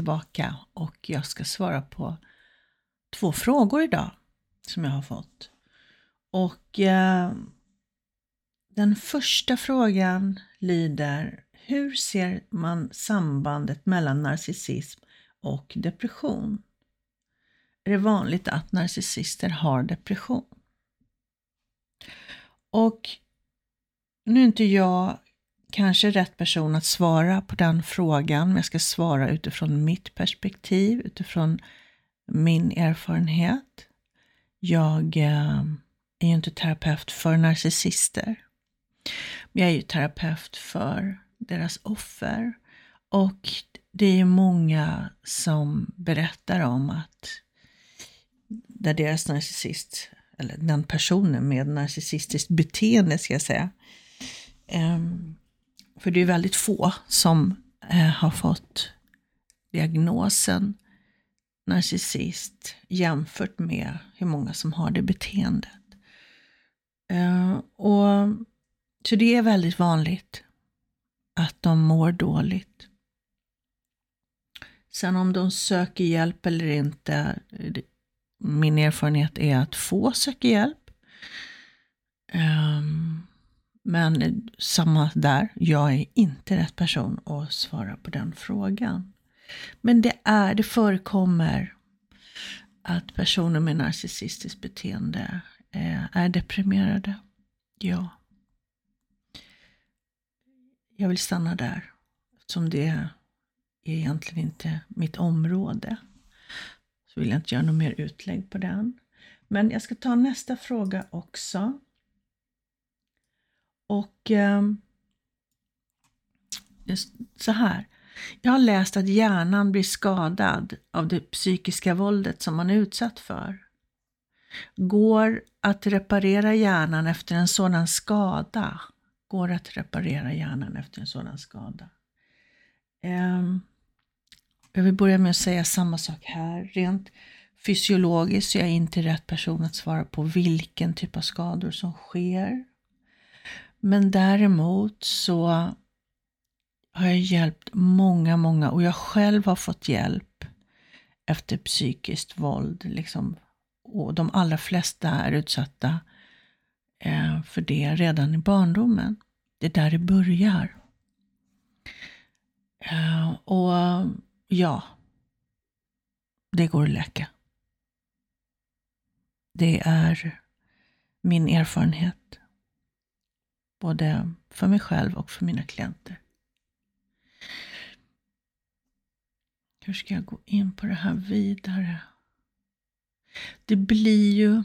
tillbaka och jag ska svara på två frågor idag som jag har fått. Och eh, den första frågan lyder, hur ser man sambandet mellan narcissism och depression? Är det vanligt att narcissister har depression? Och nu är inte jag kanske rätt person att svara på den frågan, men jag ska svara utifrån mitt perspektiv, utifrån min erfarenhet. Jag eh, är ju inte terapeut för narcissister. Men jag är ju terapeut för deras offer. Och det är ju många som berättar om att där deras narcissist, eller den personen med narcissistiskt beteende ska jag säga, um, för det är väldigt få som eh, har fått diagnosen narcissist jämfört med hur många som har det beteendet. Eh, och, så det är väldigt vanligt att de mår dåligt. Sen om de söker hjälp eller inte, min erfarenhet är att få söker hjälp. Um, men samma där, jag är inte rätt person att svara på den frågan. Men det är, det förekommer att personer med narcissistiskt beteende eh, är deprimerade. Ja. Jag vill stanna där, eftersom det är egentligen inte mitt område. Så vill jag inte göra något mer utlägg på den. Men jag ska ta nästa fråga också. Och eh, så här. Jag har läst att hjärnan blir skadad av det psykiska våldet som man är utsatt för. Går att reparera hjärnan efter en sådan skada? Går att reparera hjärnan efter en sådan skada? Eh, jag vill börja med att säga samma sak här. Rent fysiologiskt så är jag inte rätt person att svara på vilken typ av skador som sker. Men däremot så har jag hjälpt många, många och jag själv har fått hjälp efter psykiskt våld. Liksom. Och de allra flesta är utsatta eh, för det redan i barndomen. Det är där det börjar. Eh, och ja, det går att läka. Det är min erfarenhet. Både för mig själv och för mina klienter. Hur ska jag gå in på det här vidare? Det blir ju...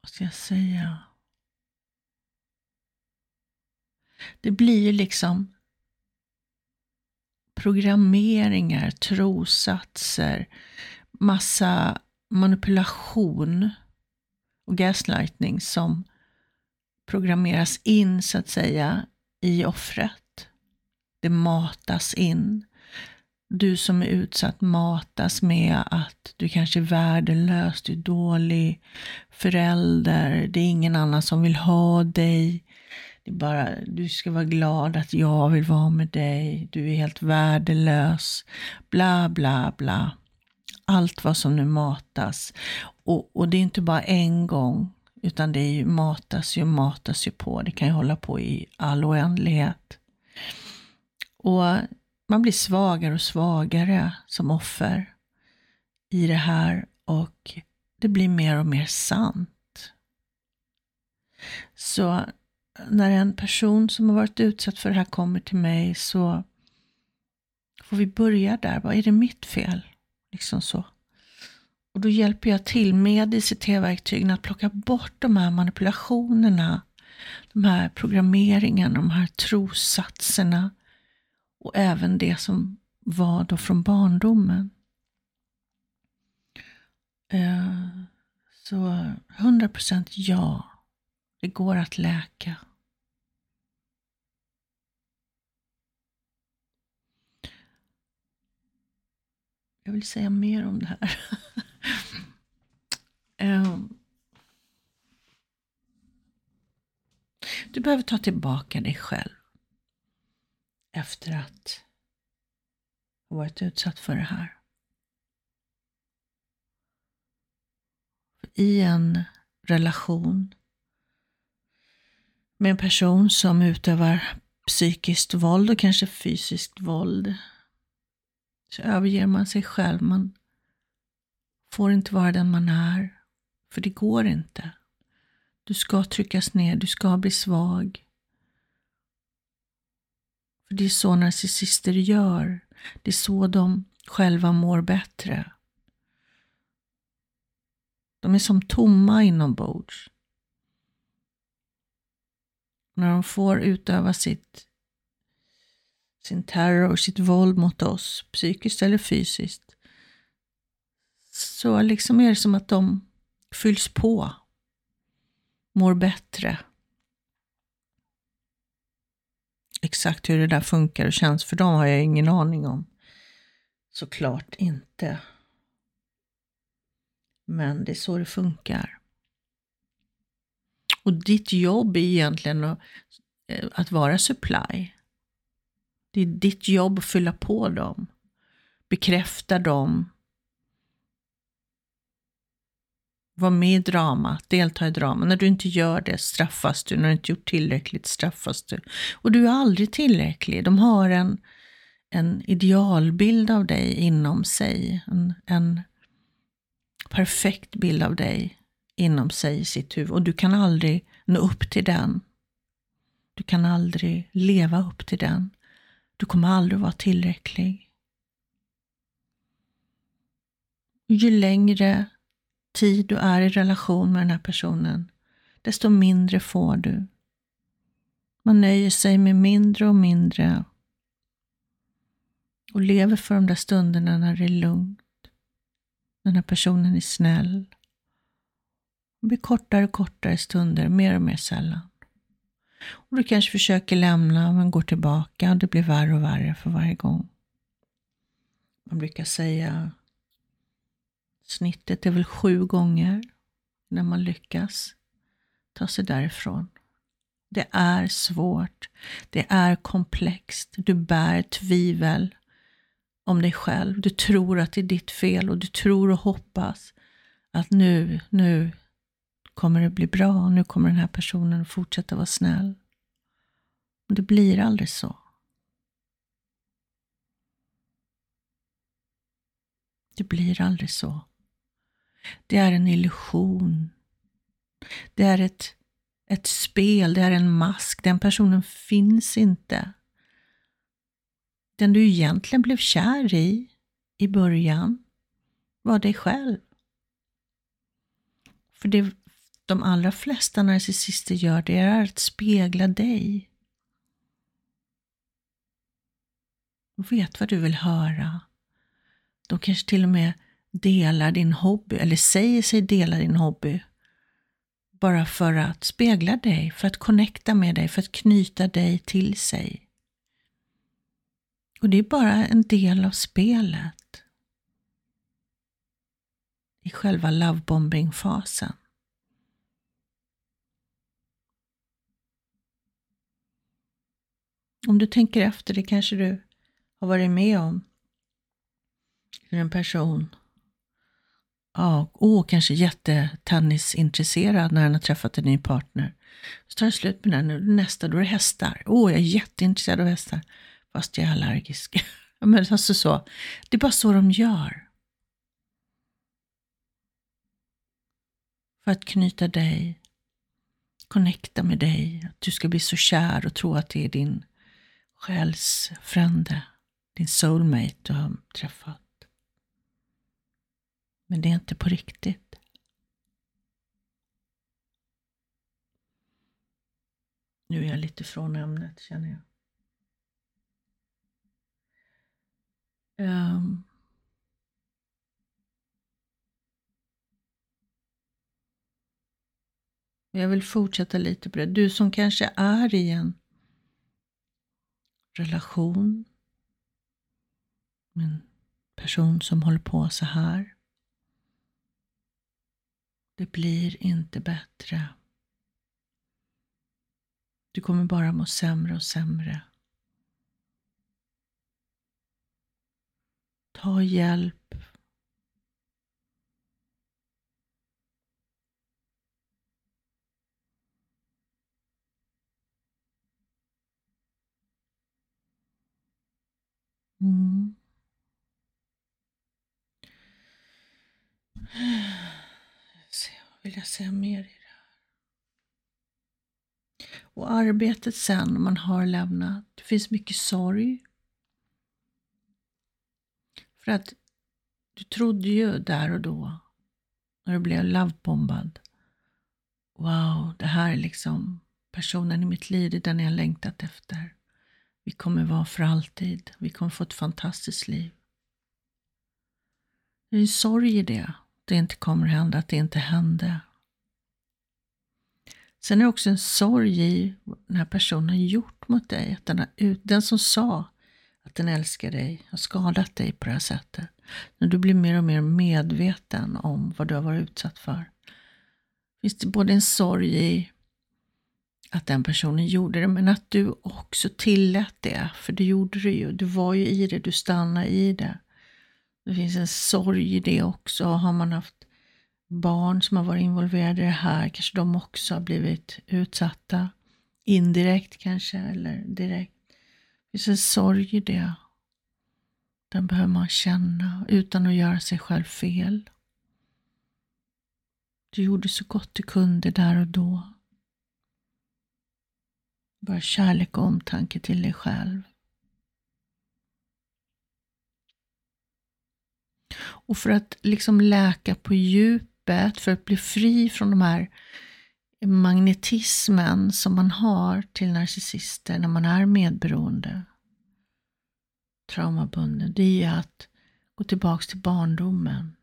Vad ska jag säga? Det blir ju liksom programmeringar, trosatser, massa manipulation och gaslightning som programmeras in så att säga i offret. Det matas in. Du som är utsatt matas med att du kanske är värdelös, du är dålig förälder, det är ingen annan som vill ha dig. Det är bara, du ska vara glad att jag vill vara med dig, du är helt värdelös, bla bla bla allt vad som nu matas. Och, och det är inte bara en gång, utan det är ju, matas ju matas ju på. Det kan ju hålla på i all oändlighet. Och man blir svagare och svagare som offer i det här och det blir mer och mer sant. Så när en person som har varit utsatt för det här kommer till mig så får vi börja där. Vad är det mitt fel? Liksom så. Och då hjälper jag till med ICT-verktygen att plocka bort de här manipulationerna, de här programmeringarna, de här trossatserna och även det som var då från barndomen. Eh, så 100% ja, det går att läka. Jag vill säga mer om det här. um, Du behöver ta tillbaka dig själv efter att ha varit utsatt för det här. I en relation med en person som utövar psykiskt våld och kanske fysiskt våld så överger man sig själv. Man får inte vara den man är, för det går inte. Du ska tryckas ner, du ska bli svag. För det är så narcissister gör. Det är så de själva mår bättre. De är som tomma inombords. När de får utöva sitt, sin terror, sitt våld mot oss, psykiskt eller fysiskt, så liksom är det som att de fylls på, mår bättre. Exakt hur det där funkar och känns för dem har jag ingen aning om. Såklart inte. Men det är så det funkar. Och ditt jobb är egentligen att, eh, att vara supply. Det är ditt jobb att fylla på dem, bekräfta dem, Var med i dramat, delta i dramat. När du inte gör det straffas du, när du inte gjort tillräckligt straffas du. Och du är aldrig tillräcklig. De har en, en idealbild av dig inom sig, en, en perfekt bild av dig inom sig i sitt huvud och du kan aldrig nå upp till den. Du kan aldrig leva upp till den. Du kommer aldrig vara tillräcklig. Ju längre tid du är i relation med den här personen, desto mindre får du. Man nöjer sig med mindre och mindre och lever för de där stunderna när det är lugnt. När den här personen är snäll. Det blir kortare och kortare stunder, mer och mer sällan. Och du kanske försöker lämna men går tillbaka och det blir värre och värre för varje gång. Man brukar säga snittet är väl sju gånger när man lyckas ta sig därifrån. Det är svårt. Det är komplext. Du bär tvivel om dig själv. Du tror att det är ditt fel och du tror och hoppas att nu, nu kommer det bli bra. Nu kommer den här personen att fortsätta vara snäll. Men det blir aldrig så. Det blir aldrig så. Det är en illusion. Det är ett, ett spel, det är en mask. Den personen finns inte. Den du egentligen blev kär i, i början, var dig själv. För det de allra flesta narcissister gör, det är att spegla dig. De vet vad du vill höra. De kanske till och med delar din hobby, eller säger sig dela din hobby. Bara för att spegla dig, för att connecta med dig, för att knyta dig till sig. Och det är bara en del av spelet. I själva lovebombing-fasen. Om du tänker efter, det kanske du har varit med om. Hur en person, ja, åh, kanske jättetennisintresserad när han har träffat en ny partner. Så tar det slut med den, nästa då är det hästar. Åh, jag är jätteintresserad av hästar. Fast jag är allergisk. Men alltså så, det är bara så de gör. För att knyta dig, connecta med dig, att du ska bli så kär och tro att det är din själsfrände, din soulmate du har träffat. Men det är inte på riktigt. Nu är jag lite från ämnet känner jag. Um, jag vill fortsätta lite på det. Du som kanske är i en relation med en person som håller på så här. Det blir inte bättre. Du kommer bara må sämre och sämre. Ta hjälp. Mm. Vad vill jag säga mer i det här? Och arbetet sen, man har lämnat. Det finns mycket sorg. För att du trodde ju där och då, när du blev lovebombad. Wow, det här är liksom personen i mitt liv, det är den jag längtat efter. Vi kommer vara för alltid. Vi kommer få ett fantastiskt liv. Det är en sorg i det. Det inte kommer hända, att det inte hände. Sen är det också en sorg i vad den här personen har gjort mot dig. Att den, har den som sa att den älskar dig har skadat dig på det här sättet. När du blir mer och mer medveten om vad du har varit utsatt för. Finns det både en sorg i att den personen gjorde det, men att du också tillät det. För det gjorde du ju. Du var ju i det, du stannade i det. Det finns en sorg i det också. Har man haft barn som har varit involverade i det här, kanske de också har blivit utsatta. Indirekt kanske, eller direkt. Det finns en sorg i det. Den behöver man känna utan att göra sig själv fel. Du gjorde så gott du kunde där och då. Bara kärlek och omtanke till dig själv. Och för att liksom läka på djupet, för att bli fri från de här magnetismen som man har till narcissister när man är medberoende, traumabunden, det är att gå tillbaka till barndomen.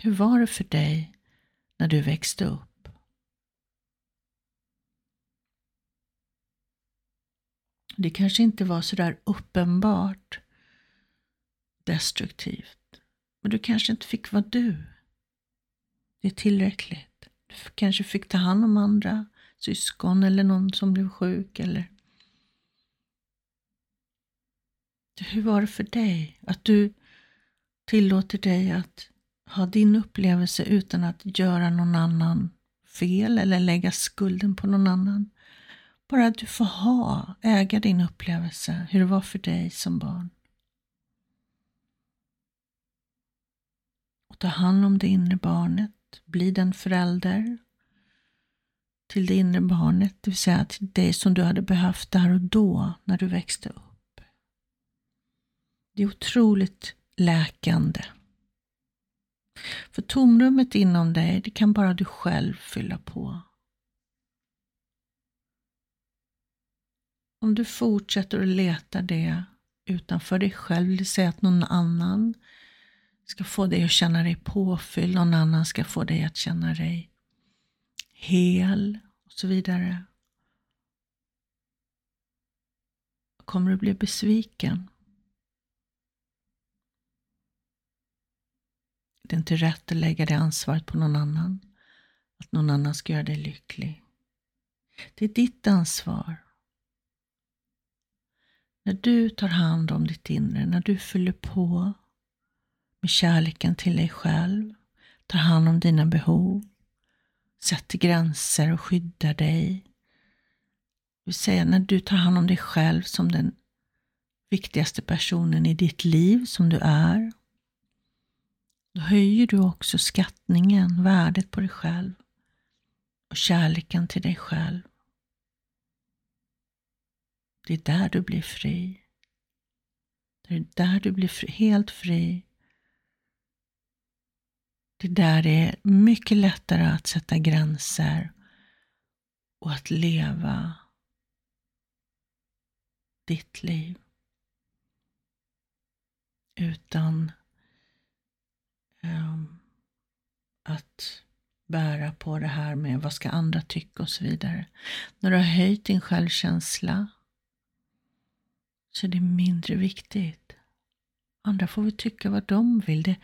Hur var det för dig när du växte upp? Det kanske inte var så där uppenbart destruktivt. Men du kanske inte fick vara du. Det är tillräckligt. Du kanske fick ta hand om andra syskon eller någon som blev sjuk eller hur var det för dig? Att du tillåter dig att ha din upplevelse utan att göra någon annan fel eller lägga skulden på någon annan. Bara att du får ha, äga din upplevelse, hur det var för dig som barn. Och ta hand om det inre barnet, bli den förälder till det inre barnet, det vill säga till dig som du hade behövt där och då när du växte upp. Det är otroligt läkande. För tomrummet inom dig, det kan bara du själv fylla på. Om du fortsätter att leta det utanför dig själv, vill säga att någon annan ska få dig att känna dig påfylld, någon annan ska få dig att känna dig hel och så vidare. Kommer du bli besviken? Det är inte rätt att lägga det ansvaret på någon annan. Att någon annan ska göra dig lycklig. Det är ditt ansvar. När du tar hand om ditt inre, när du fyller på med kärleken till dig själv, tar hand om dina behov, sätter gränser och skyddar dig. Det vill säga när du tar hand om dig själv som den viktigaste personen i ditt liv som du är. Då höjer du också skattningen, värdet på dig själv och kärleken till dig själv. Det är där du blir fri. Det är där du blir fri, helt fri. Det är där det är mycket lättare att sätta gränser och att leva ditt liv. Utan um, att bära på det här med vad ska andra tycka och så vidare. När du har höjt din självkänsla så är det mindre viktigt. Andra får väl tycka vad de vill. Det,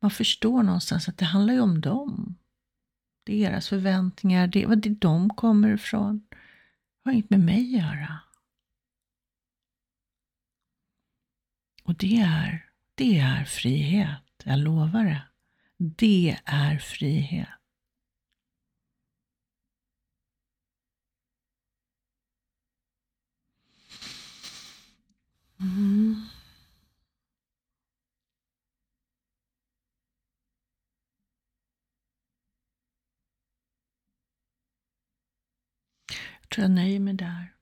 man förstår någonstans att det handlar ju om dem. Deras förväntningar, det, vad det de kommer ifrån. Det har inget med mig att göra. Och det är, det är frihet, jag lovar det. Det är frihet. Mm. Jag tror jag nöjer mig där.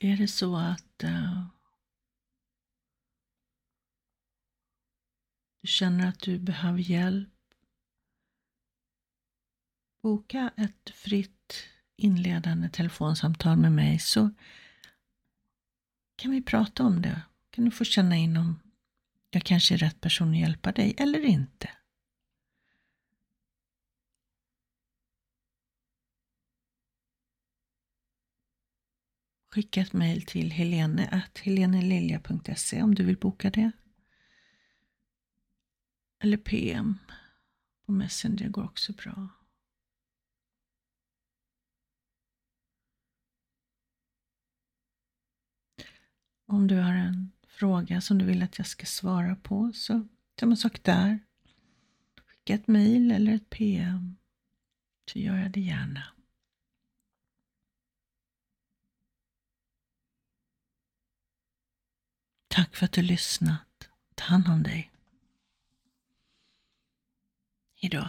Är det så att uh, du känner att du behöver hjälp, boka ett fritt inledande telefonsamtal med mig så kan vi prata om det. Kan du få känna in om jag kanske är rätt person att hjälpa dig eller inte. Skicka ett mejl till helene.helenelilja.se om du vill boka det. Eller PM på Messenger går också bra. Om du har en fråga som du vill att jag ska svara på så samma sak där. Skicka ett mejl eller ett PM så gör jag det gärna. Tack för att du lyssnat. Ta hand om dig. Hejdå.